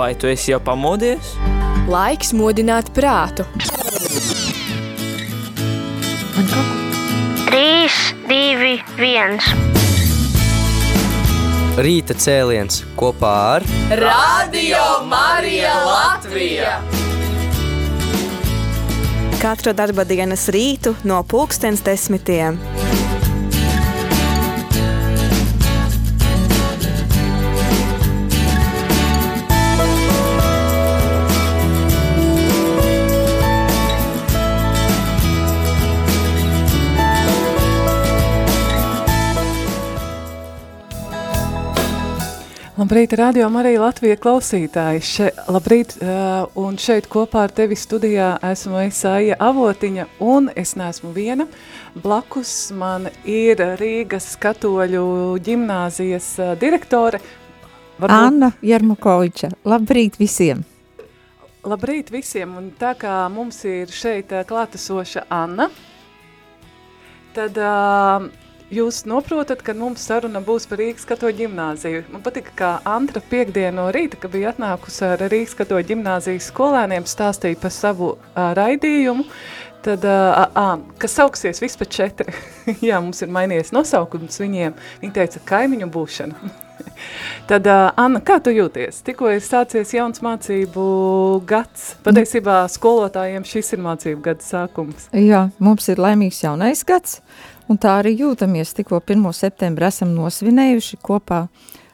vai tu esi jau pamodies? Laiks modināt prātu. 3, 2, 1. Rīta cēliens kopā ar Radio Marija Latvija! Katru darba dienas rītu no pulkstens desmitiem. Labrīt, radio Marija Latvija klausītāji. Še, labrīt, uh, un šeit kopā ar tevi studijā esmu Esaija Avotiņa, un es neesmu viena. Blakus man ir Rīgas katoļu ģimnāzijas uh, direktore. Varbūt... Anna Jermukoviča. Labrīt visiem! Labrīt visiem, un tā kā mums ir šeit uh, klātesoša Anna, tad uh, Jūs saprotat, ka mums saruna būs par Rīgas katoļu ģimnāziju. Man patika, kā Antra piekdienu no rīta, kad bija atnākusi ar Rīgas katoļu ģimnāzijas skolēniem, stāstīja par savu uh, raidījumu, tad, uh, uh, kas sauksies vispār četri. Jā, mums ir mainījies nosaukums viņiem. Viņi teica, kaimiņu būšana. Tad, uh, Anna, kā tu jūties? Tikko ir sācies jauns mācību gads. Patiesībā skolotājiem šis ir mācību gada sākums. Jā, mums ir laimīgs jaunais gads. Un tā arī jūtamies. Tikko 1. septembrī esam nosvinējuši kopā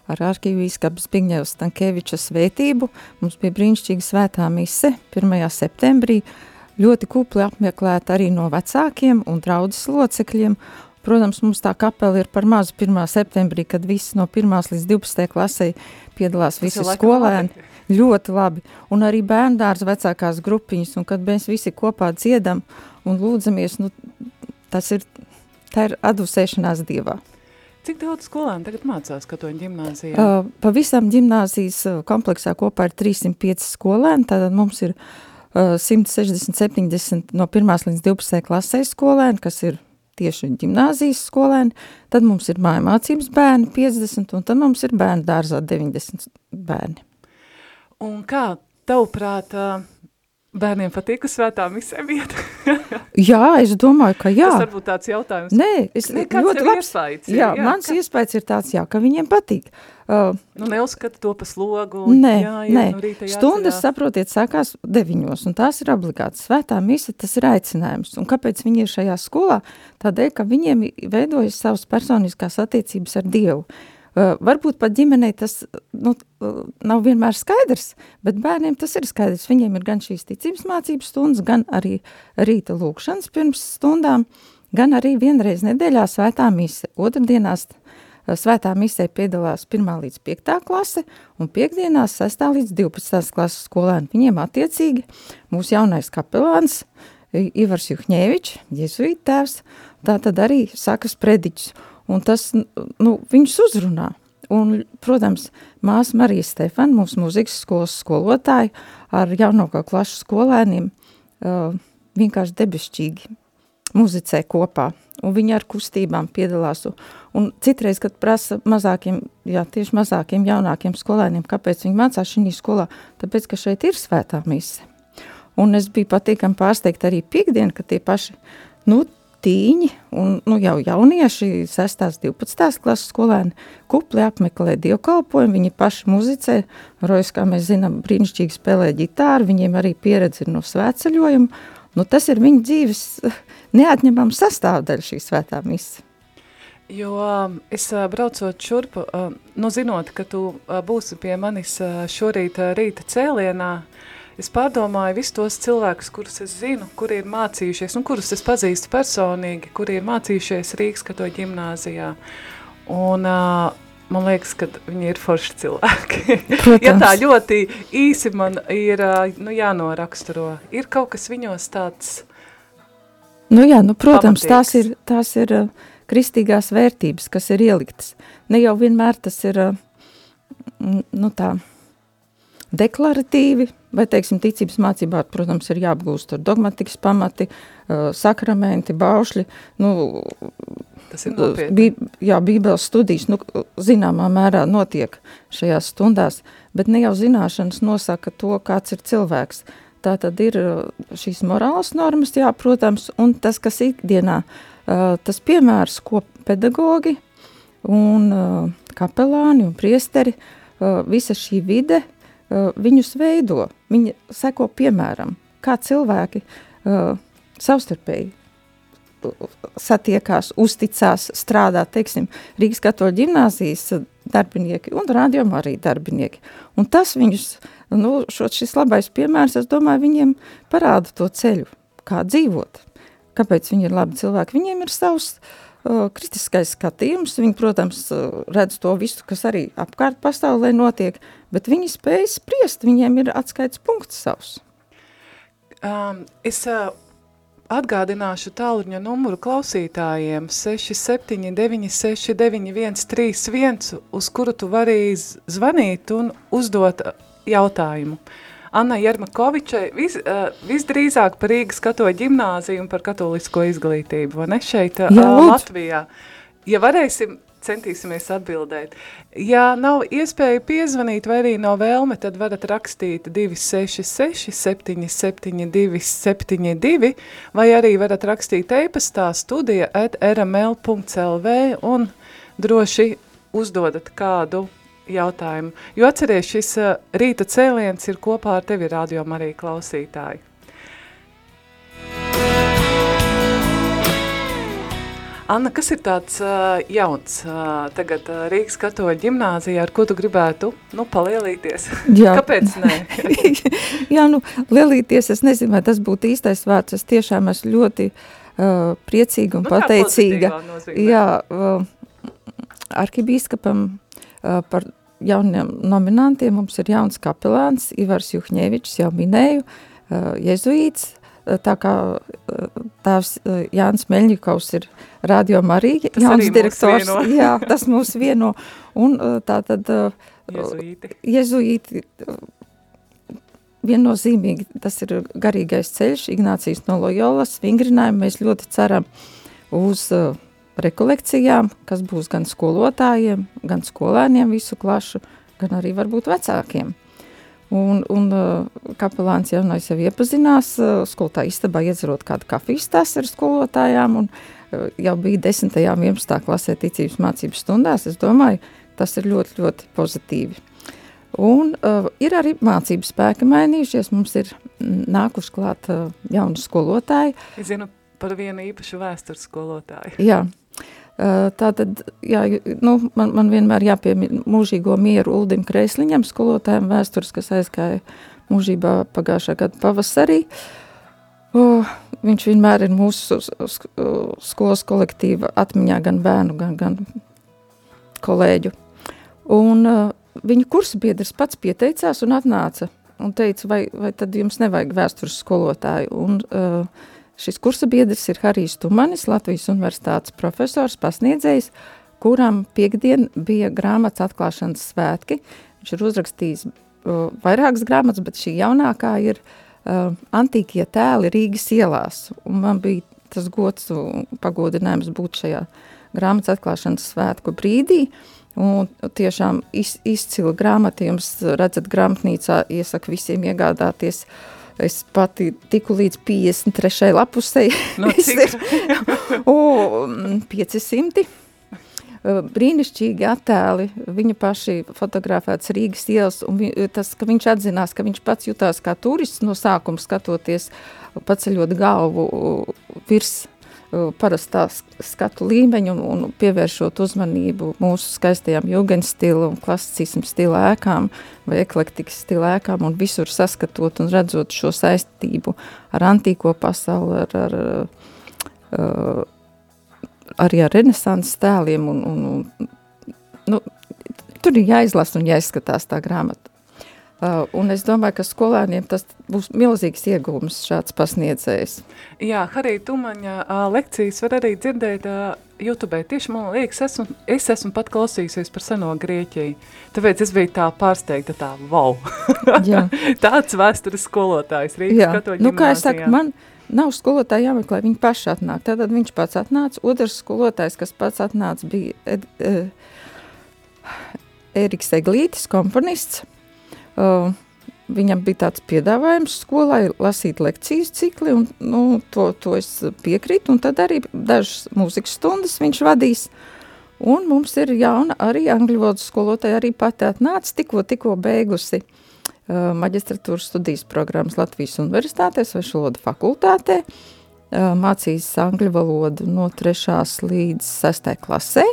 ar arhīvīskapu Zbigņevu Stankeviča svētību. Mums bija brīnišķīga svētā mise 1. septembrī. Ļoti kupli apmeklēta arī no vecākiem un draudzes locekļiem. Protams, mums tā kapela ir par mazu 1. septembrī, kad visi no 1. līdz 12. klasē piedalās visi skolēni. Labi. Ļoti labi. Un arī bērndārs vecākās grupiņas, un kad mēs visi kopā dziedam un lūdzamies, nu, tas ir tā ir atdusēšanās dievā. Cik daudz skolēnu tagad mācās katoļu ģimnāzijā? Uh, pavisam ģimnāzijas kompleksā kopā ir 305 skolēni, tātad mums ir uh, 160-70 no 1. līdz 12. klasē skolēni, kas ir tieši ģimnāzijas skolēni, tad mums ir mājamācības bērni 50, un tad mums ir bērnu dārzā 90 bērni. Un kā tavuprāt, uh, Bērniem patīk uz svētām visiem iet. jā, es domāju, ka jā. Tas varbūt tāds jautājums. Nē, es Nē, ļoti labs. Iespējas, jā, jā, mans kā... iespējas ir tāds, jā, ka viņiem patīk. Uh, nu, neuzskata to pa slogu. Nē, jā, jā, nē. No stundas, saprotiet, sākās deviņos, un tās ir obligātas. Svētā mise, tas ir aicinājums. Un kāpēc viņi ir šajā skolā? Tādēļ, ka viņiem veidojas savas personiskās attiecības ar Dievu. Uh, varbūt pat ģimenei tas nu, nav vienmēr skaidrs, bet bērniem tas ir skaidrs. Viņiem ir gan šīs ticības mācības stundas, gan arī rīta lūkšanas pirms stundām, gan arī vienreiz nedēļā svētā mise. Otrdienās svētā misē piedalās 1. līdz 5. klase un piekdienās 6. līdz 12. klases skolēni. Viņiem attiecīgi mūsu jaunais kapelāns Ivars Juhņēvičs, jesuīta tēvs, tā tad arī sakas prediķus un tas, nu, viņus uzrunā. Un, protams, māsa Marija Stefana, mūsu mūzikas skolas skolotāja, ar jaunāko klašu skolēniem uh, vienkārši debešķīgi muzicē kopā. Un viņi ar kustībām piedalās. Un, un citreiz, kad prasa mazākiem, jā, tieši mazākiem, jaunākiem skolēniem, kāpēc viņi mācās šī skolā, tāpēc, ka šeit ir svētā mise. Un es biju patīkami pārsteigta arī piekdien, ka tie paši, nu, tīņi un nu, jau jaunieši, 6. 12. klases skolēni, kupli apmeklē dievkalpojumu, viņi paši muzicē, Rojas, kā mēs zinām, brīnišķīgi spēlē ģitāru, viņiem arī pieredze ir no svētceļojuma, nu tas ir viņa dzīves neatņemama sastāvdaļa šī svētā misa. Jo um, es uh, braucot šurpu, uh, nu zinot, ka tu uh, būsi pie manis šorīt rīta cēlienā, es pārdomāju visus tos cilvēkus, kurus es zinu, kuri ir mācījušies, un kurus es pazīstu personīgi, kuri ir mācījušies Rīgas katoļu ģimnāzijā. Un uh, man liekas, ka viņi ir forši cilvēki. Ja tā ļoti īsi man ir nu, jānoraksturo, ir kaut kas viņos tāds Nu jā, nu, protams, pamatīgs. tās ir, tās ir uh, kristīgās vērtības, kas ir ieliktas. Ne jau vienmēr tas ir, uh, nu tā, deklaratīvi, vai, teiksim, ticības mācībā, protams, ir jāapgūst ar dogmatikas pamati, sakramenti, baušļi, nu, Tas ir nopietni. Jā, bībeles studijas, nu, zināmā mērā notiek šajās stundās, bet ne jau zināšanas nosaka to, kāds ir cilvēks. Tā tad ir šīs morālas normas, jā, protams, un tas, kas ikdienā, tas piemērs, ko pedagogi un kapelāni un priesteri, visa šī vide, viņus veido, viņi seko piemēram, kā cilvēki savstarpēji satiekās, uzticās, strādā, teiksim, Rīgas katoļu ģimnāzijas darbinieki un rādījumā arī darbinieki. Un tas viņus, nu, šo, šis labais piemērs, es domāju, viņiem parāda to ceļu, kā dzīvot. Kāpēc viņi ir labi cilvēki? Viņiem ir savs uh, kritiskais skatījums, viņi, protams, uh, redz to visu, kas arī apkārt pasaulē notiek, bet viņi spēj spriest, viņiem ir atskaits punkts savs. Um, es uh, Atgādināšu tāluņa numuru klausītājiem 679 691 31, uz kuru tu vari zvanīt un uzdot jautājumu. Anna Jermakovičai vis, uh, visdrīzāk par Rīgas katoļu ģimnāziju un par katolisko izglītību, vai ne šeit uh, Jā, Latvijā. Ja varēsim centīsimies atbildēt. Ja nav iespēja piezvanīt vai arī nav vēlme, tad varat rakstīt 266 772 72 vai arī varat rakstīt e-pastā studija at rml.lv un droši uzdodat kādu jautājumu. Jo atceries, šis rīta cēliens ir kopā ar tevi radio arī klausītāji. Anna, kas ir tāds uh, jauns uh, tagad uh, Rīgas katoļa ģimnāzijā, ar ko tu gribētu, nu, palielīties? Jā. Kāpēc ne? Jā, nu, lielīties, es nezinu, vai tas būtu īstais vārds, es tiešām esmu ļoti uh, priecīga un nu, pateicīga. Jā, uh, arkibīskapam uh, par jauniem nominantiem mums ir jauns kapelāns, Ivars Juhņevičs, jau minēju, uh, jezuīts, tā kā tēvs Jānis Meļņikovs ir Radio Marija, tas jauns direktors. Jā, tas mūs vieno. Un tā tad jezuīti. jezuīti viennozīmīgi tas ir garīgais ceļš, Ignācijas no Loyolas vingrinājumu. Mēs ļoti ceram uz rekolekcijām, kas būs gan skolotājiem, gan skolēniem visu klašu, gan arī varbūt vecākiem. Un, un uh, kapelāns jaunais jau iepazinās, uh, skolotāja istabā iedzerot kādu kafijas tas ar skolotājām, un uh, jau bija 10. un 11. klasē ticības mācības stundās. Es domāju, tas ir ļoti, ļoti pozitīvi. Un uh, ir arī mācības spēki mainījušies, mums ir nākuši klāt uh, jauni skolotāji. Es zinu par vienu īpašu vēstures skolotāju. Jā, Tā tad, jā, nu, man, man vienmēr jāpiemina mūžīgo mieru Uldim Kreisliņam, skolotājiem vēstures, kas aizgāja mūžībā pagājušā gada pavasarī. O, viņš vienmēr ir mūsu skolas kolektīva atmiņā gan bērnu, gan, gan kolēģu. Un uh, viņa kursa biedrs pats pieteicās un atnāca un teica, vai, vai tad jums nevajag vēstures skolotāju. Un, uh, Šis kursa biedrs ir Harijs Tumanis, Latvijas universitātes profesors, pasniedzējs, kuram piekdien bija grāmatas atklāšanas svētki. Viņš ir uzrakstījis uh, vairākas grāmatas, bet šī jaunākā ir uh, antīkie tēli Rīgas ielās. Un man bija tas gods un pagodinājums būt šajā grāmatas atklāšanas svētku brīdī. Un tiešām iz, izcila grāmata jums redzat grāmatnīcā, iesaku visiem iegādāties uh, Es pati tiku līdz 53. lapusei. No cik? o, 500. Brīnišķīgi attēli, viņa paši fotografēts Rīgas ielas, un vi, tas, ka viņš atzinās, ka viņš pats jutās kā turists no sākuma skatoties, paceļot galvu virs parastā skatu līmeņa un, un pievēršot uzmanību mūsu skaistajām jugendstilu un klasicismu stila ēkām vai eklektikas stila ēkām un visur saskatot un redzot šo saistību ar antīko pasauli, ar, ar, uh, arī ar renesanses tēliem un, un, un nu, tur ir jāizlasa un jāizskatās tā grāmata. Uh, un es domāju, ka skolēniem tas būs milzīgs iegūms šāds pasniedzējs. Jā, Harī Tumaņa uh, lekcijas var arī dzirdēt uh, YouTube. Tieši man liekas, esmu, es esmu pat klausījusies par seno Grieķiju. Tāpēc es biju tā pārsteigta, tā wow. Tāds vēstures skolotājs Rīgas katoļu nu, kā es saku, man nav skolotāji jāmeklē, viņi paši atnāk. Tātad viņš pats atnāca. Otrs skolotājs, kas pats atnāca, bija Ed, uh, Eriks Eglītis, komponists. Uh, viņam bija tāds piedāvājums skolai lasīt lekcijas cikli, un nu, to, to es piekrītu, un tad arī dažas mūzikas stundas viņš vadīs. Un mums ir jauna arī angļu valodas skolotāja, arī pati atnāca, tikko, tikko beigusi uh, maģistratūras studijas programmas Latvijas Universitātē, Svešu valodu fakultātē, uh, mācīs angļu valodu no 3. līdz 6. klasē.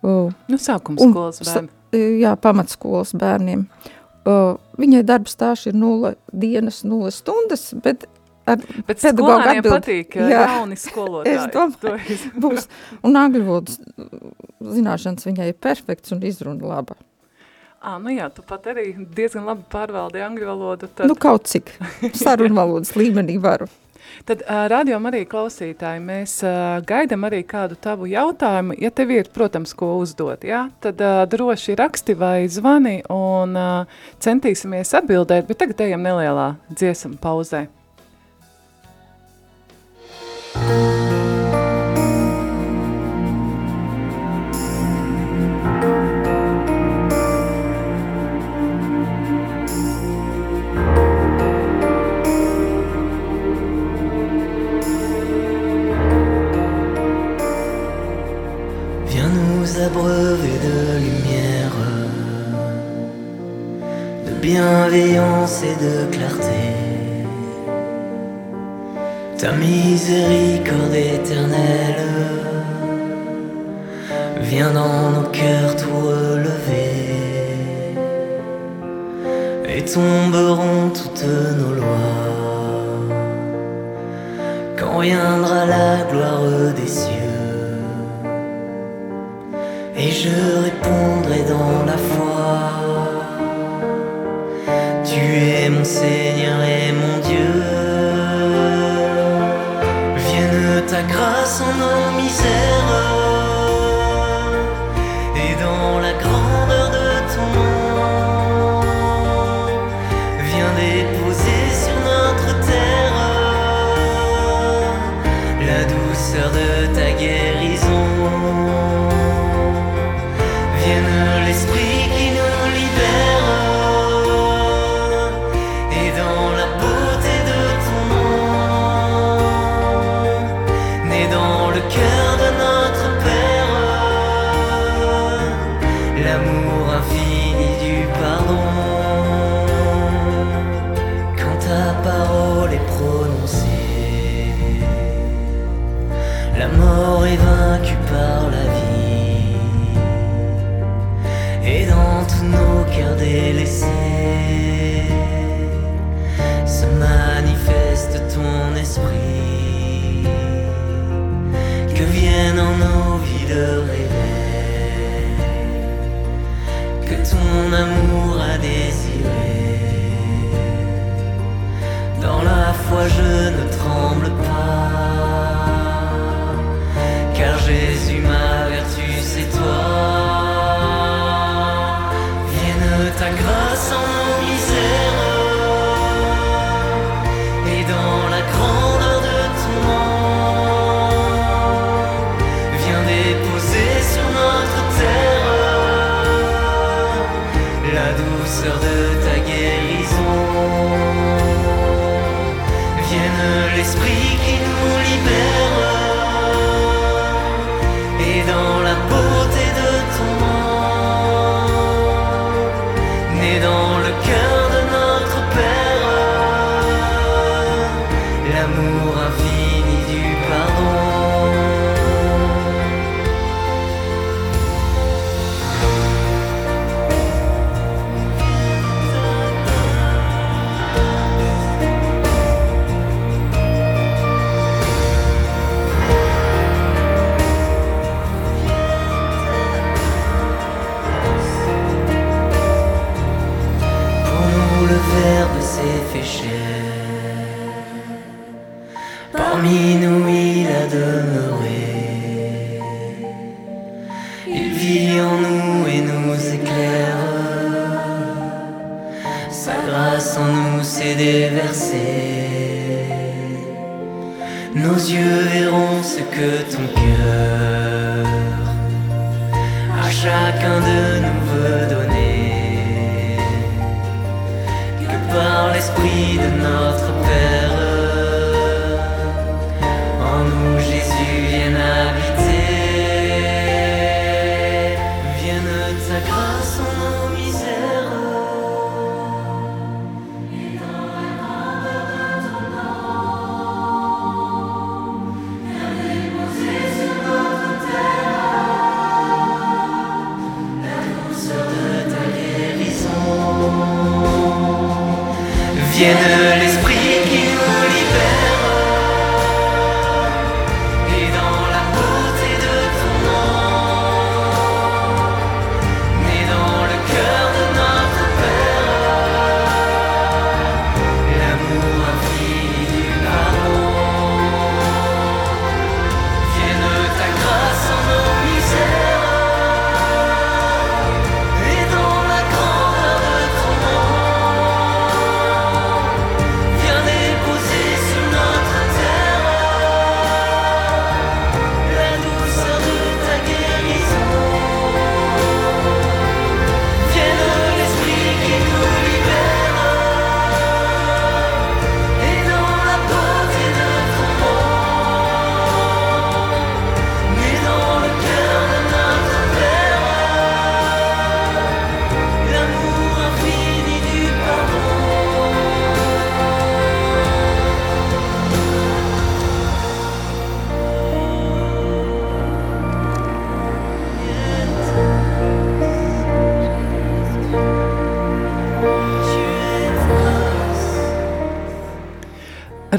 Uh, nu, sākums skolas bērni. Jā, pamatskolas bērniem. Uh, Uh, viņai darba stāsts ir nulle dienas, nulle stundas, bet ar Bet skolēniem atbild, patīk jā, jauni skolotāji. Es domāju, būs. Un angļu valodas zināšanas viņai ir perfekts un izruna laba. À, nu jā, tu pat arī diezgan labi pārvaldi angļu valodu. Tad... Nu kaut cik sarunu valodas līmenī varu. Tad uh, radio arī klausītāji, mēs uh, gaidām arī kādu tavu jautājumu. Ja tev ir, protams, ko uzdot, ja? tad uh, droši raksti vai zvani un uh, centīsimies atbildēt, bet tagad ejam nelielā dziesma pauzē. Bienveillance et de clarté. Ta miséricorde éternelle vient dans nos cœurs tout relever et tomberont toutes nos lois quand viendra la gloire des cieux et je répondrai dans la foi. Mon Seigneur et mon Dieu. Vienne ta grâce en nos misères. Quand nos cœurs délaissés se manifeste ton esprit, que vienne en nos vies de réveil, que ton amour a désiré. Dans la foi je ne tremble pas. Malgré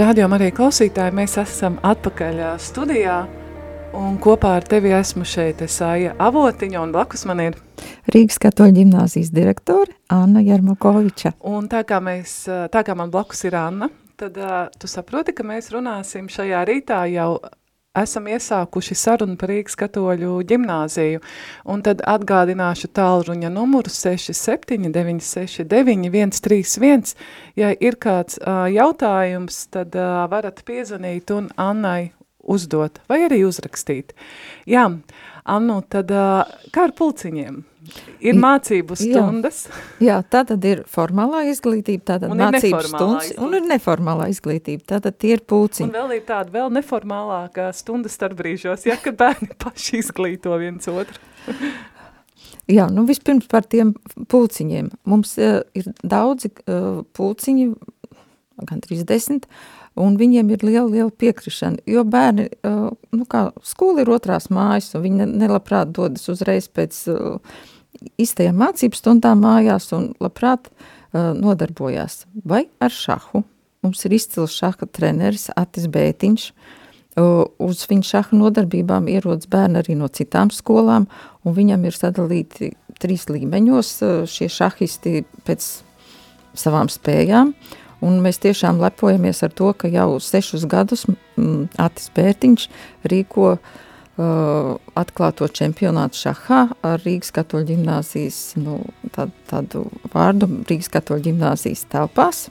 Radio arī klausītāji, mēs esam atpakaļ studijā. Un kopā ar tevi esmu šeit, Esāja Avotiņa, un blakus man ir. Rīgas katoļu ģimnāzijas direktore Anna Jarmakoviča. Un tā kā, mēs, tā kā man blakus ir Anna, tad uh, tu saproti, ka mēs runāsim šajā rītā jau esam iesākuši sarunu par Rīgas katoļu ģimnāziju, un tad atgādināšu tālruņa numuru 67969131. Ja ir kāds uh, jautājums, tad uh, varat piezvanīt un Annai uzdot, vai arī uzrakstīt. Jā, Annu, tad uh, kā ar pulciņiem? Ir mācību Jā. stundas. Jā, tā tad ir formālā izglītība, tā tad mācību stundas, un ir neformālā izglītība, tā tad tie ir pulciņi. Un vēl ir tāda vēl neformālākā stunda starp brīžos, ja, kad bērni paši izglīto viens otru. Jā, nu vispirms par tiem pulciņiem. Mums uh, ir daudzi uh, pulciņi, gan 30, un viņiem ir liela, liela piekrišana, jo bērni, uh, nu kā, skola ir otrās mājas, un viņi ne- nelabprāt dodas uzreiz pēc uh, iztajām mācību stundām mājās un labprāt uh, nodarbojās. Vai ar šahu. Mums ir izcils šaha treneris Atis Bētiņš, Uh, Uz viņa šaha nodarbībām ierodas bērni arī no citām skolām, un viņam ir sadalīti trīs līmeņos uh, šie šahisti pēc savām spējām. Un mēs tiešām lepojamies ar to, ka jau sešus gadus Atis Bērtiņš rīko uh, atklāto čempionātu šahā ar Rīgas katoļu ģimnāzijas, nu, tādu, tādu vārdu Rīgas katoļu ģimnāzijas telpās.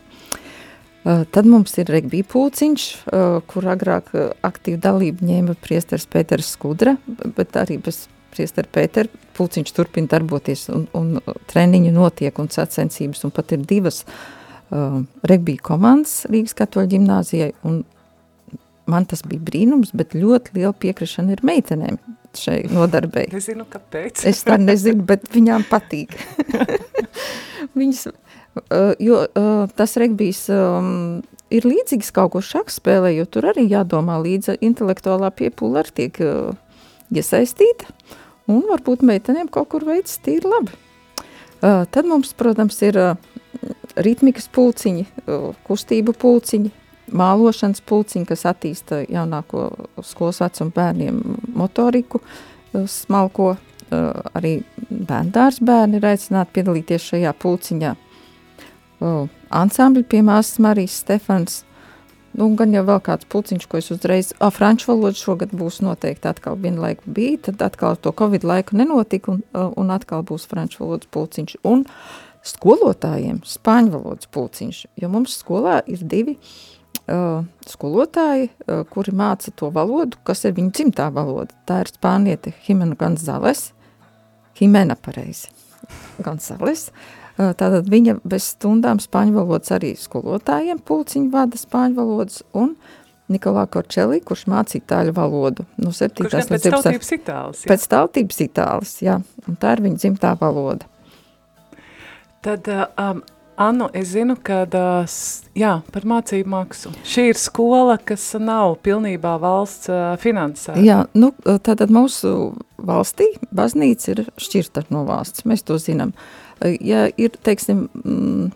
Uh, Tad mums ir regbija pulciņš, uh, kur agrāk aktīvu dalību ņēma priesteris Pēters Skudra, bet arī bez priestera Pētera pulciņš turpina darboties un, un treniņi notiek un sacensības, un pat ir divas uh, regbija komandas Rīgas katoļu ģimnāzijai, un man tas bija brīnums, bet ļoti liela piekrišana ir meitenēm šai nodarbei. Nezinu, kāpēc. Es tā nezinu, bet viņām patīk. Viņas, uh, jo uh, tas regbijs um, ir līdzīgs kaut ko šaku spēlē, jo tur arī jādomā līdzi intelektuālā piepūle arī tiek uh, iesaistīta, un varbūt meitenēm kaut kur veids tīri labi. Uh, tad mums, protams, ir uh, ritmikas pulciņi, uh, kustību pulciņi, mālošanas pulciņi, kas attīsta jaunāko skolas vecumu bērniem motoriku, uh, smalko, uh, arī bērndārs bērni ir aicināti piedalīties šajā pulciņā. Uh, ansambļi pie māsas Marijas Stefans, nu, gan jau vēl kāds pulciņš, ko es uzreiz, a, franču valoda šogad būs noteikti atkal vienlaiku bija, tad atkal to covid laiku nenotika un, uh, un atkal būs franču valodas pulciņš. Un skolotājiem spāņu valodas pulciņš, jo mums skolā ir divi uh, skolotāji, uh, kuri māca to valodu, kas ir viņa dzimtā valoda. Tā ir spāniete Jimena Gonzales, Jimena pareizi, Gonzales. Uh, tātad viņa bez stundām spāņu valodas arī skolotājiem pulciņu vada spāņu valodas un Nikolā Korčelī, kurš māca itāļu valodu. No 7. Kurš gan pēc līdz 12. tautības itālis? Pēc tautības itālis, jā, un tā ir viņa dzimtā valoda. Tad, uh, um, Anu, es zinu, ka s- jā, par mācību maksu. Šī ir skola, kas nav pilnībā valsts uh, finansēta. Jā, nu, tātad mūsu valstī baznīca ir šķirta no valsts, mēs to zinām. Ja ir, teiksim, mm,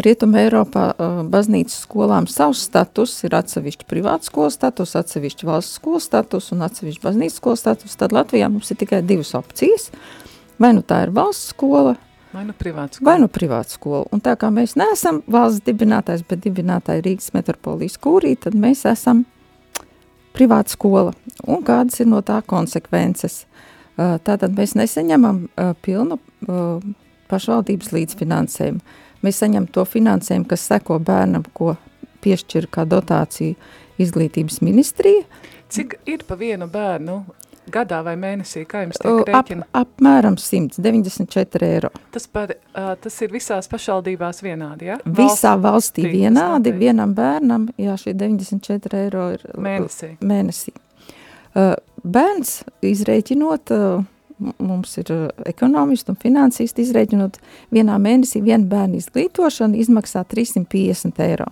Rietuma Eiropā baznīcas skolām savs status, ir atsevišķi privāta skola status, atsevišķi valsts skola status un atsevišķi baznīcas skola status, tad Latvijā mums ir tikai divas opcijas. Vai nu tā ir valsts skola, Vai nu privāts? vai nu privāta skola. Un tā kā mēs neesam valsts dibinātājs, bet dibinātāji Rīgas metropolijas kūrī, tad mēs esam privāta skola. Un kādas ir no tā konsekvences? Tātad mēs nesaņemam pilnu pašvaldības līdzfinansējumu. Mēs saņemam to finansējumu, kas seko bērnam, ko piešķir kā dotāciju izglītības ministrija. Cik ir pa vienu bērnu gadā vai mēnesī, kā jums tiek Ap, rēķina? apmēram 194 eiro. Tas, par, uh, tas ir visās pašvaldībās vienādi, ja? Visā valstī Valstī, vienādi, tas vienam bērnam, jā, šie 94 eiro ir Mēnesī. mēnesī. Uh, bērns izrēķinot, uh, mums ir ekonomisti un finansisti izrēķinot, vienā mēnesī viena bērna izglītošana izmaksā 350 eiro.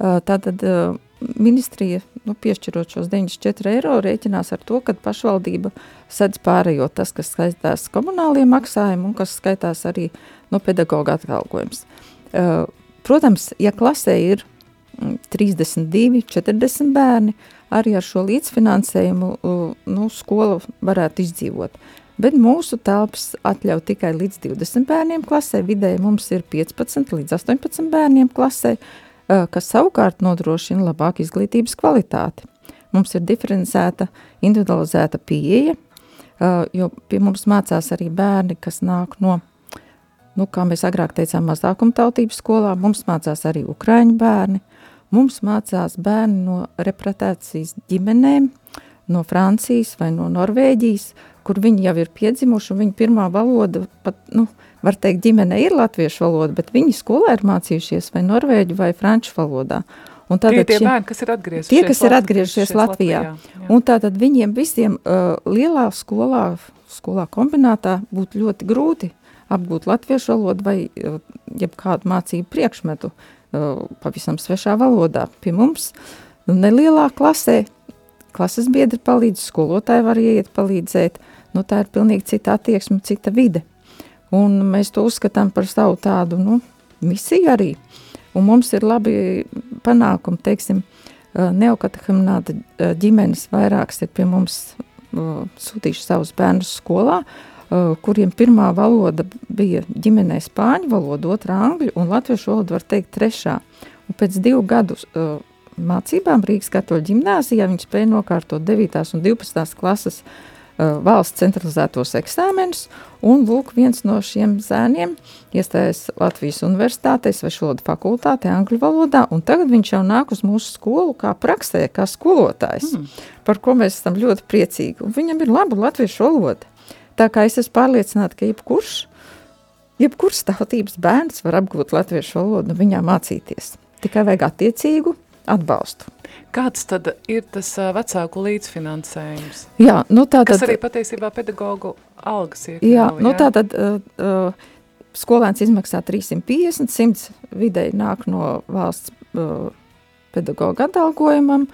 Uh, tātad uh, ministrija, nu, piešķirot šos 94 eiro, rēķinās ar to, ka pašvaldība sedz pārējo tas, kas skaitās komunālie maksājumi un kas skaitās arī no pedagoga atalgojums. Uh, protams, ja klasē ir mm, 32, 40 bērni, arī ar šo līdzfinansējumu uh, nu, skola varētu izdzīvot. Bet mūsu telpas atļauj tikai līdz 20 bērniem klasē, vidēji mums ir 15 līdz 18 bērniem klasē, uh, kas savukārt nodrošina labāku izglītības kvalitāti. Mums ir diferencēta, individualizēta pieeja, uh, jo pie mums mācās arī bērni, kas nāk no, nu, kā mēs agrāk teicām, mazākumtautības skolā, mums mācās arī ukraiņu bērni, mums mācās bērni no repretācijas ģimenēm, no Francijas vai no Norvēģijas, kur viņi jau ir piedzimuši, un viņa pirmā valoda, pat, nu, var teikt, ģimene ir latviešu valoda, bet viņi skolā ir mācījušies vai norvēģu vai franču valodā. Un Tie ir tie šie- bērni, kas ir atgriezušies Tie, kas ir atgriezušies Latvijā. jā. Un tātad viņiem visiem uh, lielā skolā, skolā kombinātā būtu ļoti grūti apgūt latviešu valodu vai uh, jebkādu mācību priekšmetu uh, pavisam svešā valodā. Pie mums nu, nelielā klasē klases biedri palīdz, skolotāji var ieiet palīdzēt, nu tā ir pilnīgi cita attieksme, cita vide. Un mēs to uzskatām par savu tādu, nu, misiju arī. Un mums ir labi panākumi, teiksim, neokatehumināta uh, ģimenes vairākas ir pie mums sūtījuši savus bērnus skolā, kuriem pirmā valoda bija ģimenē spāņu valoda, otrā angļu un latviešu valoda var teikt trešā. Un pēc divu gadu mācībām Rīgas katoļu ģimnāzijā viņi spēja nokārtot 9. un 12. klases uh, valsts centralizētos eksāmenus, un lūk, viens no šiem zēniem iestājas Latvijas universitātē, svešvalodu fakultātē, angļu valodā, un tagad viņš jau nāk uz mūsu skolu kā praksē, kā skolotājs, mm. par ko mēs esam ļoti priecīgi, un viņam ir laba latviešu valoda. Tā kā es esmu pārliecināta, ka jebkurš, jebkurš tautības bērns var apgūt latviešu valodu un viņā mācīties. Tikai vajag attiecīgu atbalstu. Kāds tad ir tas vecāku līdzfinansējums? Jā, nu tā Kas tad... arī patiesībā pedagogu algas iekļauj, Jā, nu tā tad uh, uh, skolēns izmaksā 350, 100 vidēji nāk no valsts uh, pedagoga atalgojumam.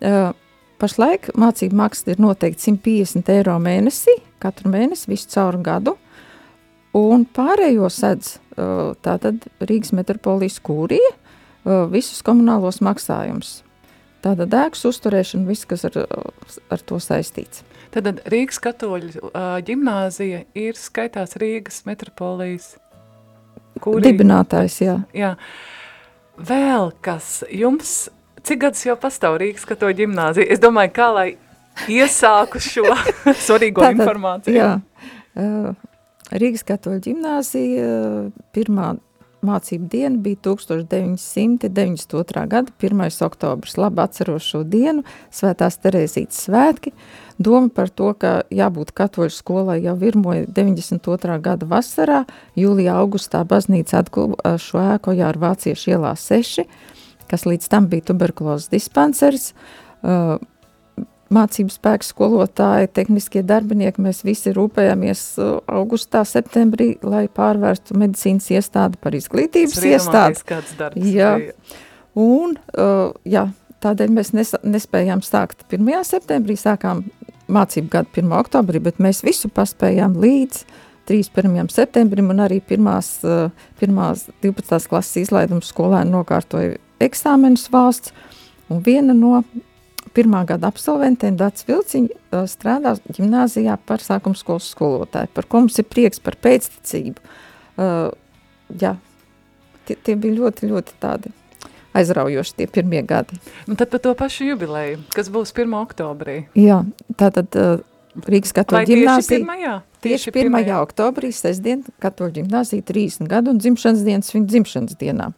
Uh, pašlaik mācību maksa ir noteikti 150 eiro mēnesī, katru mēnesi, visu cauru gadu. Un pārējo sedz uh, tātad Rīgas metropolijas kūrija visus komunālos maksājumus. Tātad ēkas uzturēšana, viss, kas ar, ar to saistīts. Tad Rīgas katoļu ģimnāzija ir skaitās Rīgas metropolijas kūrī. Dibinātājs, jā. Jā. Vēl kas jums, cik gadus jau pastāv Rīgas katoļu ģimnāzija? Es domāju, kā lai iesāku šo svarīgo Tātad, informāciju. Jā, Rīgas katoļu ģimnāzija pirmā mācību diena bija 1992. gada 1. oktobrs. Labi atceros šo dienu, Svētās Terēzītes svētki. Doma par to, ka jābūt katoļu skolai jau virmoja 92. gada vasarā, jūlijā, augustā baznīca atguva šo ēku jau ar vāciešu ielā 6, kas līdz tam bija tuberkulozes dispanseris. Uh, mācību spēku skolotāji, tehniskie darbinieki, mēs visi rūpējāmies uh, augustā, septembrī, lai pārvērstu medicīnas iestādi par izglītības iestādi. Kāds darbs Jā. bija. Un, uh, jā, tādēļ mēs nes, nespējām sākt 1. septembrī, sākām mācību gadu 1. oktobrī, bet mēs visu paspējām līdz 31. septembrim un arī pirmās, uh, pirmās 12. klases izlaiduma skolēni nokārtoja eksāmenus valsts, un viena no pirmā gada absolventiem Dats Vilciņa uh, strādā ģimnāzijā par sākuma skolas skolotāju, par ko mums ir prieks par pēcticību. Uh, jā, tie, tie bija ļoti, ļoti tādi aizraujoši tie pirmie gadi. Nu, tad par to pašu jubileju, kas būs 1. oktobrī. Jā, tātad uh, Rīgas katoļu tieši ģimnāzija. pirmajā? Tieši 1. oktobrī, sestdien, katoļu ģimnāzija 30 gadu un dzimšanas dienas viņa dzimšanas dienā.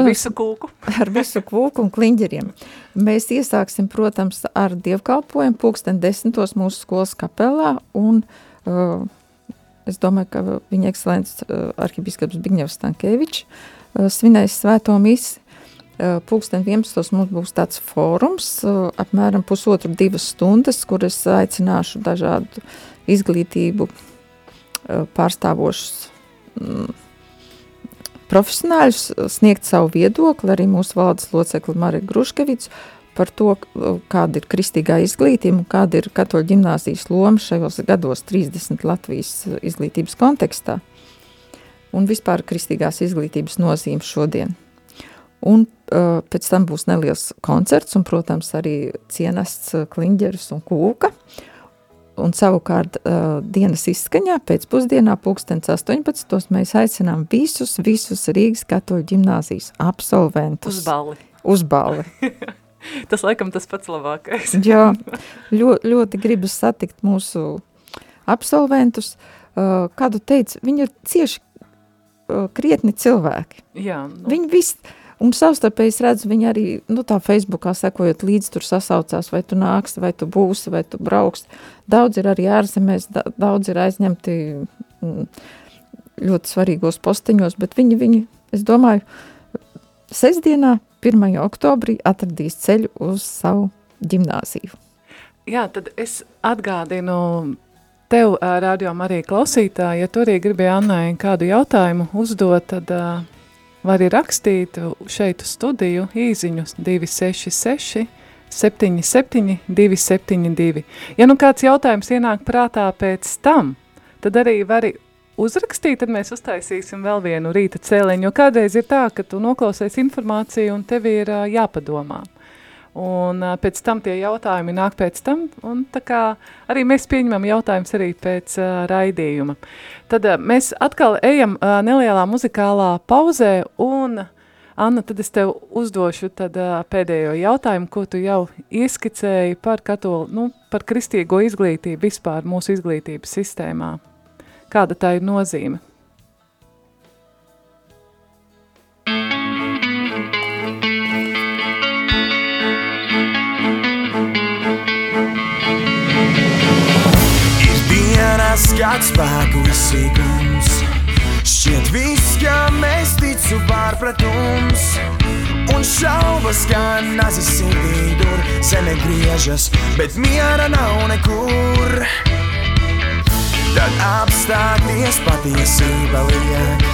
Ar visu kūku. ar visu kūku un kliņģeriem. Mēs iesāksim, protams, ar dievkalpojumu pulksten desmitos mūsu skolas kapelā un uh, es domāju, ka viņa ekscelents uh, arhibiskaps Bigņevs Stankēvičs uh, svinēs svēto misi. Uh, pulksten 11. mums būs tāds fórums, uh, apmēram pusotru divas stundas, kur es aicināšu dažādu izglītību uh, pārstāvošus mm, profesionāļus sniegt savu viedokli, arī mūsu valdes locekli Marija Gruškevics, par to, kāda ir kristīgā izglītība un kāda ir katoļu ģimnāzijas loma šajos gados 30 Latvijas izglītības kontekstā un vispār kristīgās izglītības nozīme šodien. Un uh, pēc tam būs neliels koncerts un, protams, arī cienests kliņģeris un kūka. Un savukārt uh, dienas izskaņā pēcpusdienā pulkstens 18. mēs aicinām visus, visus Rīgas katoļu ģimnāzijas absolventus. Uz balli. Uz balli. Tas laikam tas pats labākais. Jā, ļoti, ļoti gribas satikt mūsu absolventus. Uh, kādu teica, viņi ir cieši uh, krietni cilvēki. Jā, nu, Viņi visi, un savstarpēji es redzu, viņi arī, nu tā Facebookā sekojot līdzi tur sasaucās, vai tu nāksi, vai tu būsi, vai tu brauks. Daudz ir arī ārzemēs, da- daudz ir aizņemti mm, ļoti svarīgos posteņos, bet viņi, viņi, es domāju, sestdienā, 1. oktobrī atradīs ceļu uz savu ģimnāziju. jā, tad es atgādinu tev, radio arī klausītāji, ja tu arī gribēji Annai kādu jautājumu uzdot, tad uh, vari rakstīt šeit uz studiju īziņus 266 77 272. Ja nu kāds jautājums ienāk prātā pēc tam, tad arī vari uzrakstīt, tad mēs uztaisīsim vēl vienu rīta cēliņu, jo kādreiz ir tā, ka tu noklausies informāciju un tev ir ā, jāpadomā. Un ā, pēc tam tie jautājumi nāk pēc tam, un tā kā arī mēs pieņemam jautājumus arī pēc uh, raidījuma. Tad uh, mēs atkal ejam uh, nelielā muzikālā pauzē, un Anna, tad es tev uzdošu tad, uh, pēdējo jautājumu, ko tu jau ieskicēji par, katolu, nu, par kristīgo izglītību vispār mūsu izglītības sistēmā. Kāda tā ir nozīme? Dienas, kad spēku izsīkums Šķiet viss, kā mēs ticu pārpratums. Un šaubas, kā nazis sirdī dur Zeme griežas, bet miera nav nekur. Tad apstāties patiesība liek.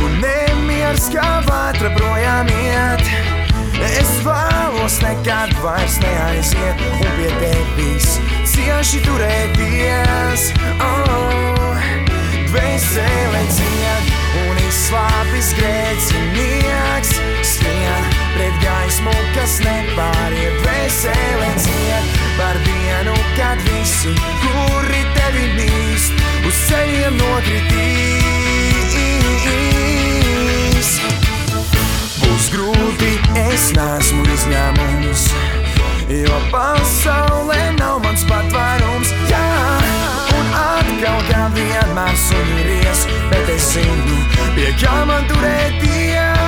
Un nemiers kā vētra projām iet. Es vēlos nekad vairs neaiziet Un pie tevis cieši turēties. Oh, Dvēsele ciet un izslāpis grēcinieks. Skrien pret gaismu, kas nepāriet. Dvēsele ciet par dienu, kad visi, kuri tevi mīst Uz ceļiem nokritīs. Būs grūti, es neesmu izņēmums Jo pasaulē nav mans patvērums, jā, un atkal kā vienmēr suņuries, bet es zinu, pie kā man turēties.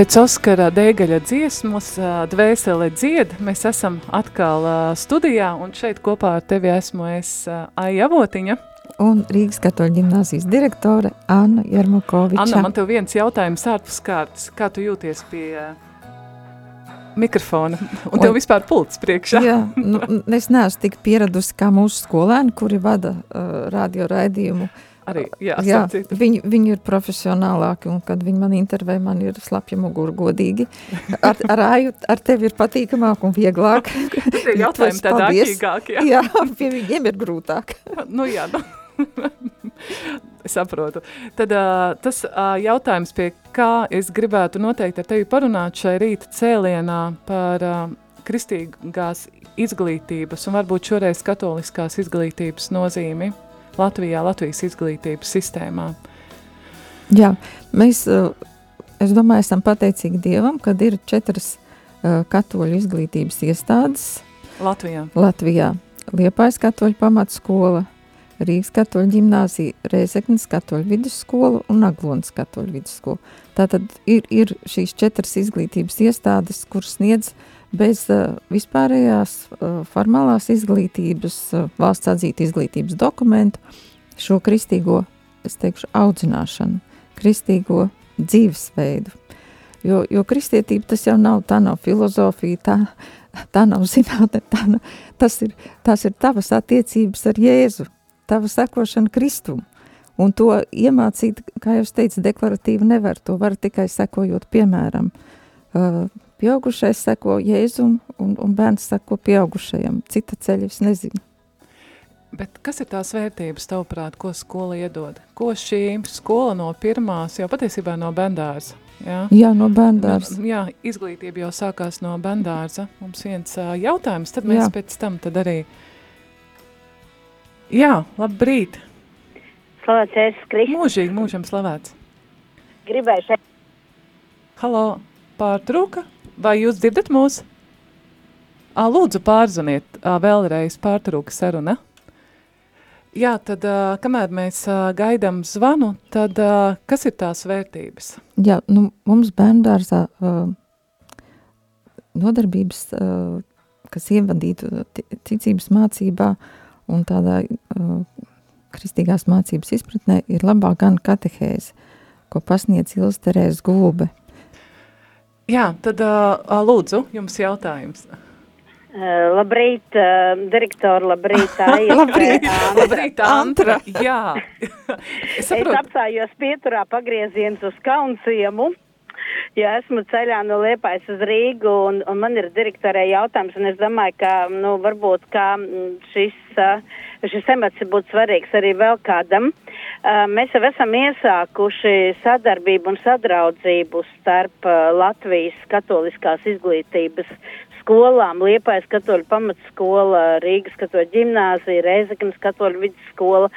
Pēc Oskara Dēgaļa dziesmas Dvēsele dzied, mēs esam atkal studijā, un šeit kopā ar tevi esmu es Aija Avotiņa. Un Rīgas katoļu ģimnāzijas direktore Anna Jermakoviča. Anna, man tev viens jautājums ārpus kārtas. Kā tu jūties pie mikrofona? Un tev Oi. vispār pults priekšā? Jā, nu, es neesmu tik pieradusi kā mūsu skolēni, kuri vada uh, radio raidījumu. Arī, jā, Jā, viņi, viņi ir profesionālāki, un kad viņi man intervē, man ir slapja mugura godīgi. Ar, ar āju, ar tevi ir patīkamāk un vieglāk. Tie jautājumi Paldies. āķīgāki, jā. Jā, pie viņiem ir grūtāk. nu jā, nu. Saprotu. Tad uh, tas uh, jautājums, pie kā es gribētu noteikti ar tevi parunāt šai rīta cēlienā par uh, kristīgās izglītības un varbūt šoreiz katoliskās izglītības nozīmi Latvijā, Latvijas izglītības sistēmā. Jā, mēs, uh, es domāju, esam pateicīgi Dievam, kad ir četras uh, katoļu izglītības iestādes Latvijā. Latvijā. Liepājas katoļu pamatskola, Rīgas katoļu ģimnāzija, Rēzeknas katoļu vidusskola un Aglonas katoļu vidusskola. Tātad ir, ir šīs četras izglītības iestādes, kuras sniedz bez uh, vispārējās uh, formālās izglītības, uh, valsts atzīta izglītības dokumentu šo kristīgo, es teikšu, audzināšanu, kristīgo dzīvesveidu. Jo, jo kristietība tas jau nav, tā nav filozofija, tā, tā nav zinātne, tā, nav- tas ir, tās ir tavas attiecības ar Jēzu, tava sekošana Kristum. Un to iemācīt, kā jau es teicu, deklaratīvi nevar, to var tikai sekojot piemēram. Uh, pieaugušais seko Jēzum un, un bērns seko pieaugušajam. Cita ceļa es nezinu. Bet kas ir tās vērtības, tavuprāt, ko skola iedod? Ko šī skola no pirmās, jau patiesībā no bendārza, jā? Jā, no bērndārs. Nu, Jā, izglītība jau sākās no bendārza. Mums viens ā, jautājums, tad mēs Jā. jā. pēc tam tad arī. Jā, labrīt. Slavēts Jēzus Kristus. Mūžīgi, mūžam slavēts. Gribēju šeit Halo, pārtrūka? Vai jūs dzirdat mūs? Ā, lūdzu, pārzvaniet, vēlreiz pārtrūka saruna. Jā, tad, ā, kamēr mēs ā, gaidām zvanu, tad ā, kas ir tās vērtības? Jā, nu, mums bērndārzā uh, nodarbības, uh, kas ievadītu ti- ticības mācībā un tādā uh, kristīgās mācības izpratnē, ir labāk gan katehēze, ko pasniedz Ilsterēs Gulbe. Jā, tad ā, lūdzu, jums jautājums. Uh, labrīt, uh, direktori, labrīt, Aija. Labrīt. Uh, Labrīt, Antra. Jā. es Es saprotu, apstājos pieturā pagrieziens uz Kaunciemu. Ja esmu ceļā no Liepājas uz Rīgu, un, un man ir direktorē jautājums, un es domāju, ka, nu, varbūt, ka mm, šis, uh, šis temats būtu svarīgs arī vēl kādam. Uh, mēs jau esam iesākuši sadarbību un sadraudzību starp Latvijas katoliskās izglītības skolām. Liepais katoļu pamatskola, Rīgas katoļu ģimnāzija, Reizeknas katoļu vidusskola.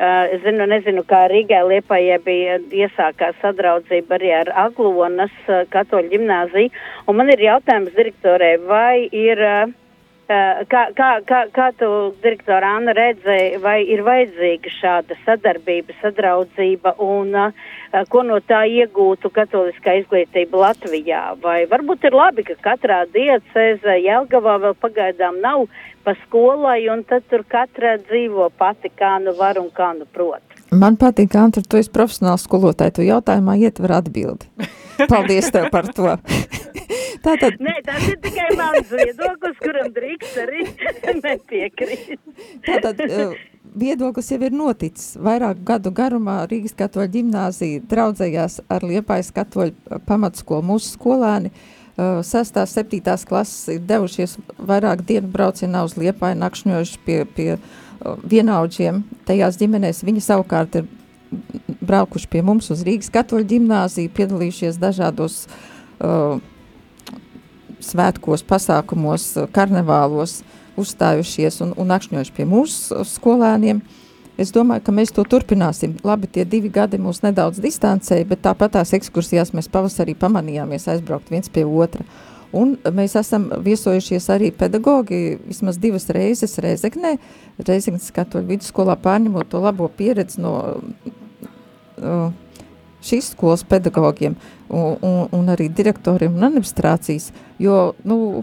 Es zinu, nezinu, kā Rīgā Liepājai bija iesākās sadraudzība arī ar Aglonas katoļu ģimnāziju. Un man ir jautājums direktorē, vai ir uh, Kā, kā, kā, kā tu, direktora Anna, redzēji, vai ir vajadzīga šāda sadarbība, sadraudzība un uh, ko no tā iegūtu katoliskā izglītība Latvijā? Vai varbūt ir labi, ka katrā diecēze Jelgavā vēl pagaidām nav pa skolai un tad tur katra dzīvo pati, kā nu var un kā nu prot? Man patīk, Antra, tu esi profesionāls skolotāji, tu jautājumā ietver atbildi. Paldies tev par to. Tātad... Nē, tas ir tikai mans viedoklis, kuram drīkst arī nepiekrīt. Tātad uh, viedoklis jau ir noticis. Vairāk gadu garumā Rīgas katoļu ģimnāzija draudzējās ar Liepājas katoļu pamatskolu. Mūsu skolēni uh, 6. 7. klases ir devušies vairāk dienu braucienā uz Liepāju, nakšņojuši pie, pie uh, vienaudžiem. Tajās ģimenēs viņi savukārt ir braukuši pie mums uz Rīgas katoļu ģimnāziju, piedalījušies dažādos uh, svētkos, pasākumos, karnevālos uzstājušies un, un akšņojuši pie mūsu skolēniem. Es domāju, ka mēs to turpināsim. Labi, tie divi gadi mūs nedaudz distancēja, bet tāpat tās ekskursijās mēs pavasarī pamanījāmies aizbraukt viens pie otra. Un mēs esam viesojušies arī pedagogi vismaz divas reizes Reizeknē, Reizeknes katoļu vidusskolā pārņemot to labo pieredzi no uh, šīs skolas pedagogiem un, un, un arī direktoriem un administrācijas, jo, nu,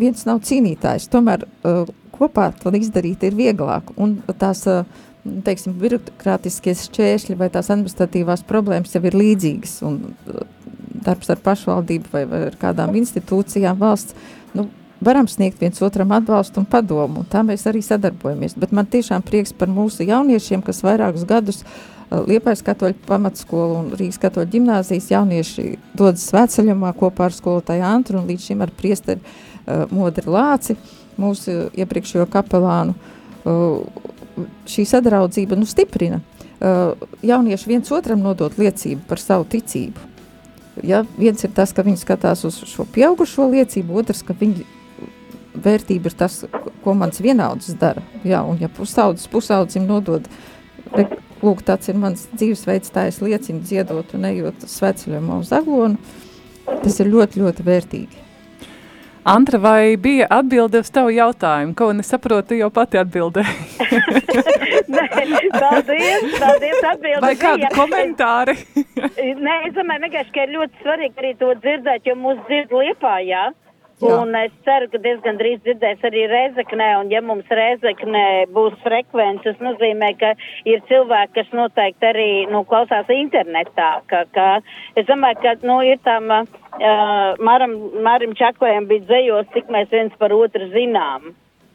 viens nav cīnītājs, tomēr uh, kopā to izdarīt ir vieglāk, un tās, uh, teiksim, birokrātiskie šķēršļi vai tās administratīvās problēmas jau ir līdzīgas, un uh, darbs ar pašvaldību vai, vai ar kādām institūcijām valsts, nu, varam sniegt viens otram atbalstu un padomu, un tā mēs arī sadarbojamies, bet man tiešām prieks par mūsu jauniešiem, kas vairākus gadus uh, Liepais katoļu pamatskolu un Rīgas katoļu ģimnāzijas jaunieši dodas svētceļumā kopā ar skolotāju Antru un līdz šim ar priesteri uh, Modri Lāci, mūsu iepriekšējo kapelānu. Uh, šī sadraudzība nu, stiprina. Uh, jaunieši viens otram nodot liecību par savu ticību. Ja, viens ir tas, ka viņi skatās uz šo pieaugušo liecību, otrs, ka viņi vērtība ir tas, ko mans vienaudzis dara. Jā, un ja pusaudzis pusaudzim nodod re, lūk, tāds ir mans dzīvesveids, tā es liecinu dziedot un ejot sveceļojumā uz aglonu. Tas ir ļoti, ļoti vērtīgi. Antra, vai bija atbilde uz tavu jautājumu? Ko nesaprotu, jau pati atbildēji. Nē, paldies, paldies atbildi. Vai kādi komentāri? Nē, es domāju, vienkārši, ka ir ļoti svarīgi arī to dzirdēt, jo mūs dzird liepā, jā. Jā. Un es ceru, ka diezgan drīz dzirdēs arī Rezeknē, un ja mums Rezeknē būs frekvence, tas nozīmē, ka ir cilvēki, kas noteikti arī, nu, klausās internetā, ka, ka es domāju, ka, nu, ir tam, uh, Maram, Marim Čakojam bija dzējos, cik mēs viens par otru zinām.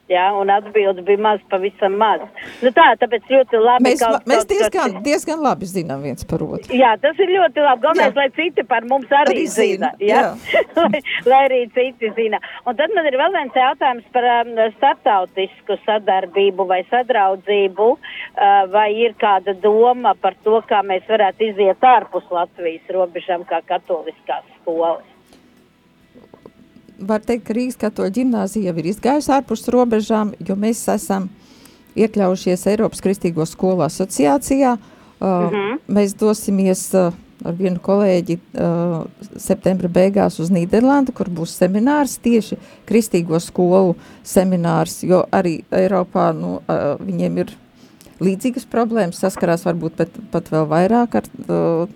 Ja, un atbildi bija maz, pavisam maz. Nu tā, tāpēc ļoti labi. Mēs, kaut, mēs kaut, diezgan, kaut, diezgan labi zinām viens par otru. Jā, tas ir ļoti labi. Galvenais, Jā. lai citi par mums arī, Arī zina. zina, Ja? lai, lai arī citi zina. Un tad man ir vēl viens jautājums par um, startautisku sadarbību vai sadraudzību. Uh, vai ir kāda doma par to, kā mēs varētu iziet ārpus Latvijas robežām kā katoliskās skolas? Var teikt, ka Rīgas katoļu ģimnāzija jau ir izgājusi ārpus robežām, jo mēs esam iekļaujušies Eiropas Kristīgo skolu asociācijā. Uh, Mhm. uh -huh. Mēs dosimies uh, ar vienu kolēģi uh, septembra beigās uz Nīderlandi, kur būs seminārs tieši Kristīgo skolu seminārs, jo arī Eiropā nu, uh, viņiem ir līdzīgas problēmas, saskarās varbūt pat, pat vēl vairāk ar uh,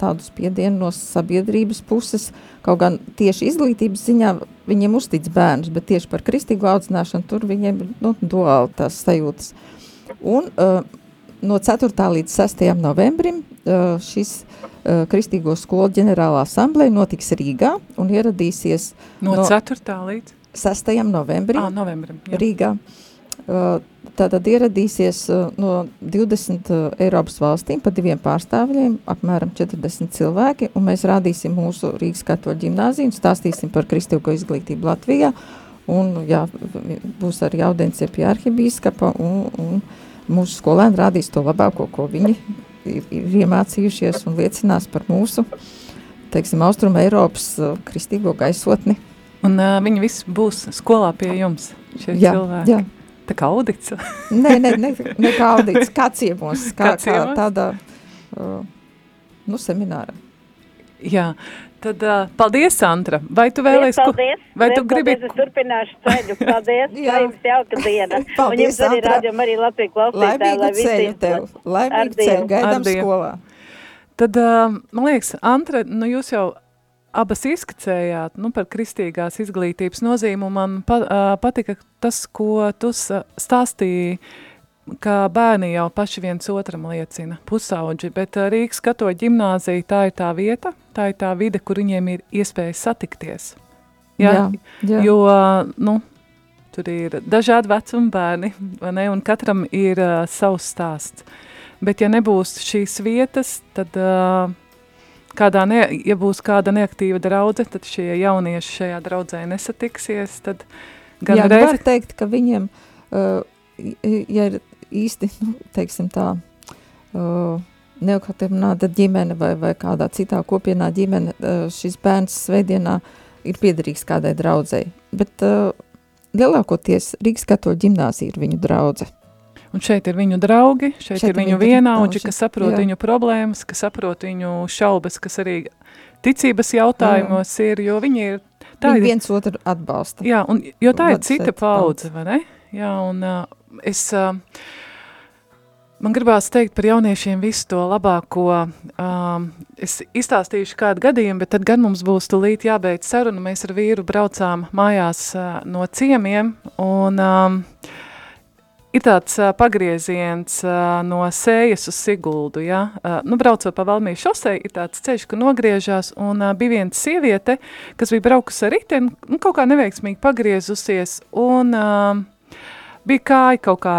tādu spiedienu no sabiedrības puses. Kaut gan tieši izglītības ziņā viņiem uztic bērnus, bet tieši par kristīgo audzināšanu tur viņiem ir nu, duāli tās sajūtas. Un uh, no 4. līdz 6. novembrim uh, šis uh, Kristīgo skolu ģenerālā asambleja notiks Rīgā un ieradīsies No, no 4. līdz 6. novembrim ah, novembrim. jā. Rīgā. Uh, Tātad ieradīsies uh, no 20 uh, Eiropas valstīm pa diviem pārstāvjiem, apmēram 40 cilvēki, un mēs rādīsim mūsu Rīgas katoļu ģimnāziju un stāstīsim par kristīgo izglītību Latvijā. Un, jā, v- būs arī audiencija pie arhibīskapa, un, un mūsu skolēni rādīs to labāko, ko viņi ir, ir iemācījušies un liecinās par mūsu, teiksim, Austrum Eiropas uh, kristīgo gaisotni Un uh, viņi visi būs skolā pie jums, šie Jā, cilvēki. jā. Tā kā audits. Nē, ne, ne, ne kā audits, kā ciemos, kā, Kā ciemos? kā tādā, uh, nu, semināra. jā, tad uh, paldies, Sandra. Vai tu vēlēsi ko? Paldies! Vai tu gribi- Paldies, es turpināšu ceļu. Paldies! Jā. Lai jums jauka diena! Un Paldies, jums arī Sandra. rādījum arī Latviju klausītāji, lai Laimīgu visi ceļu tev, laimīgu ceļu, gaidām skolā. Tad, uh, man liekas, Antra, nu jūs jau abas izskicējāt nu, par kristīgās izglītības nozīmi, un man pa, patika tas, ko tu stāstīji, ka bērni jau paši viens otram liecina, pusauģi, bet Rīgas katoļu ģimnāzija tā ir tā vieta, tā ir tā vide, kur viņiem ir iespēja satikties. Jā, jā. Jo, nu, tur ir dažādi vecuma bērni, vai ne, un katram ir uh, savs stāsts. Bet ja nebūs šīs vietas, tad uh, kādā ne, ja būs kāda neaktīva draudze, tad šie jaunieši šajā draudzē nesatiksies, tad gan Jā, nu reiz... var teikt, ka viņiem, uh, ja ir īsti, nu, teiksim tā, uh, neokaternāta ģimene vai, vai kādā citā kopienā ģimene, uh, šis bērns svētdienā ir piederīgs kādai draudzei. Bet uh, lielākoties Rīgas katoļu ģimnāzija ir viņu draudze. Un šeit ir viņu draugi, šeit, Šeit ir ir viņu vienaudži, kas saprot jā. viņu problēmas, kas saprot viņu šaubas, kas arī ticības jautājumos ir, jo viņi ir... Tā Viņi ir viens otru atbalsta. Jā, un, jo tā ir Vecais cita paudze, vai ne? Jā, un uh, es, uh, man gribās teikt par jauniešiem visu to labāko. Um, es izstāstīšu kādu gadījumu, bet tad gan mums būs tulīt jābeidz saruna. Mēs ar vīru braucām mājās uh, no ciemiem, un um, ir tāds uh, pagrieziens uh, no sējas uz Siguldu, ja? uh, nu, braucot pa Valmīju šosei, ir tāds ceļš, ka nogriežās, un uh, bija viena sieviete, kas bija braukusi ar riteni, nu, kaut kā neveiksmīgi pagriezusies, un uh, bija kāja kaut kā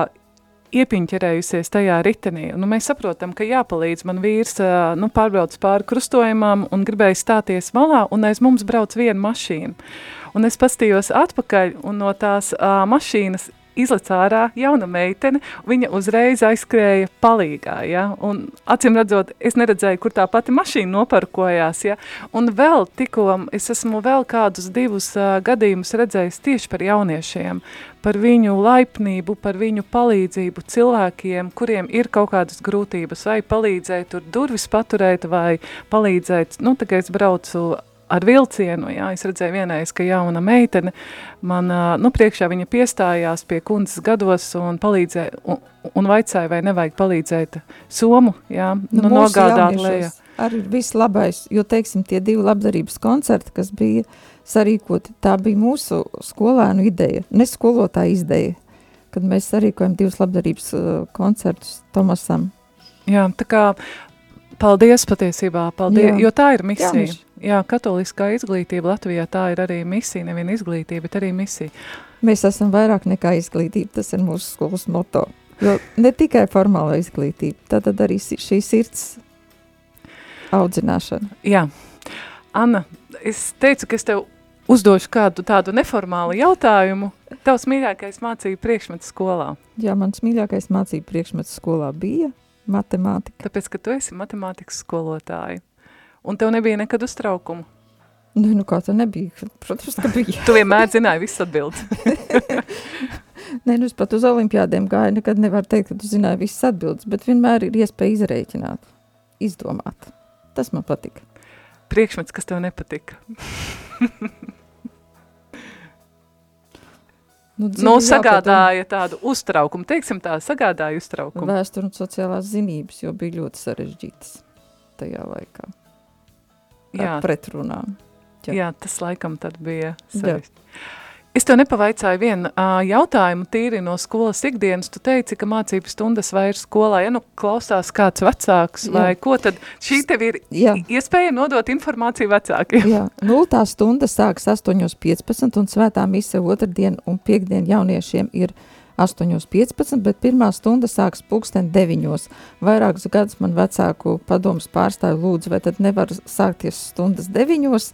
iepiņķerējusies tajā ritenī. Nu, mēs saprotam, ka jāpalīdz. Man vīrs uh, nu, pārbrauc pāri krustojumam un gribēja stāties malā, un aiz mums brauc viena mašīna. Un es pastījos atpakaļ, un no tās uh, mašīnas izlec ārā jauna meitene, viņa uzreiz aizskrēja palīgā, ja, un acīm redzot, es neredzēju, kur tā pati mašīna noparkojās, ja, un vēl tikko es esmu vēl kādus divus uh, gadījumus redzējis tieši par jauniešiem, par viņu laipnību, par viņu palīdzību cilvēkiem, kuriem ir kaut kādas grūtības, vai palīdzēt tur durvis paturēt, vai palīdzēt, nu, kā es braucu ar vilcienu, jā, es redzēju vienreiz, ka jauna meitene, man, nu, priekšā piestājās pie kundzes gados un palīdzēja, un, un vaicāja, vai nevajag palīdzēt somu, jā, nu, nu nogādāt lejā. Arī ir viss labais, jo, teiksim, tie divi labdarības koncerti, kas bija sarīkoti, tā bija mūsu skolēnu ideja, ne skolotāja ideja, kad mēs sarīkojam divus labdarības uh, koncertus Tomasam. Jā, tā kā paldies patiesībā, paldies, Jā. jo tā ir misija. Jaunieši. Jā, katoliskā izglītība Latvijā tā ir arī misija, nevien izglītība, bet arī misija. Mēs esam vairāk nekā izglītība, tas ir mūsu skolas moto. Jo ne tikai formāla izglītība, tad arī šī sirds audzināšana. Jā, Anna, es teicu, ka es tev uzdošu kādu tādu neformālu jautājumu. Tavs mīļākais mācību priekšmets skolā, Jā, mans mīļākais mācību priekšmets skolā bija matemātika. tāpēc, ka tu esi matemātikas skolotāja. Un tev nebija nekad uztraukumu. Nu, nu kā tā nebija, protams, ka bija. Tu vienmēr zināji visas atbildes. Nē, nu es pat uz olimpiādiem gāju, nekad nevar teikt, ka tu zināji visas atbildes, bet vienmēr ir iespēja izrēķināt, izdomāt. Tas man patika. Priekšmets, kas tev nepatika. Nu, Nu, sagādāja tādu uztraukumu, teiksim tā, sagādāja uztraukumu. Vēsture un sociālās zinības, jo bija ļoti sarežģītas tajā laikā. Jā, pretrunām. Jā. jā, tas laikam tad bija sarežģīti. Es tev nepavaicāju vienu uh, jautājumu tīri no skolas ikdienas. Tu teici, ka mācības stundas vairs skolā, ja nu klausās kāds vecāks Jā. vai ko, tad šī tev ir Jā. iespēja nodot informāciju vecākiem. Jā, nultā stunda sākas 8.15 un svētā mise otrdien un piekdien jauniešiem ir 8.15, bet pirmā stunda sāks pulksten 9. Vairākus gadus man vecāku padomus pārstāju lūdzu, vai tad nevar sākties stundas 9.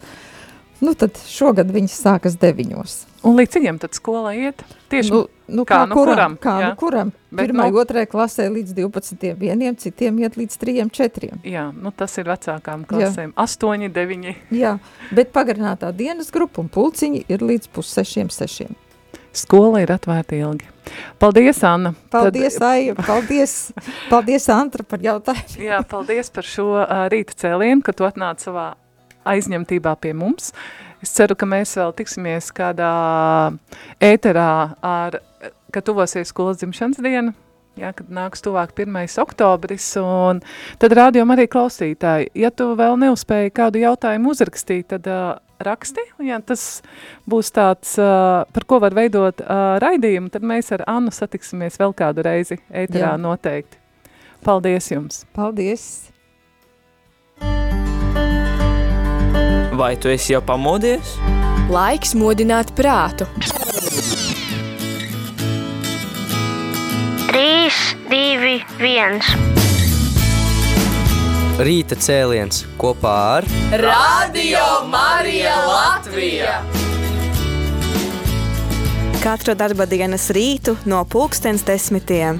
Nu, tad šogad viņas sākas deviņos. Un līdz cik tad skolā iet? Tieši Nu, nu, kā kā, nu kuram, kuram, Kā jā. nu kuram? Bet Pirmai, nu- otrai klasē līdz 12. vieniem, citiem iet līdz 3, 4. Jā, nu tas ir vecākām klasēm. Astoņi, deviņi. Jā, bet pagarinātā dienas grupa un pulciņi ir līdz pussešiem, sešiem. Skola ir atvērta ilgi. Paldies, Anna. Paldies, Aija, paldies, paldies, Antra, par jautājumu. Tad, jā, paldies par šo uh, rīta cēlienu, ka tu atnāc savā aizņemtībā pie mums. Es ceru, ka mēs vēl tiksimies kādā ēterā, ar, kad tuvosies skolas dzimšanas diena, jā, kad nāks tuvāk 1. oktobris, un tad rādījum arī klausītāji. Ja tu vēl neuzspēji kādu jautājumu uzrakstīt, tad uh, raksti, un ja tas būs tāds, uh, par ko var veidot uh, raidījumu, tad mēs ar Annu satiksimies vēl kādu reizi ēterā Jā. noteikti. Paldies jums! Paldies! Vai tu esi jau pamodies? Laiks modināt prātu. 3, 2, 1. Rīta cēliens kopā ar Radio Marija Latvija! Katru darba dienas rītu no pulkstens desmitiem.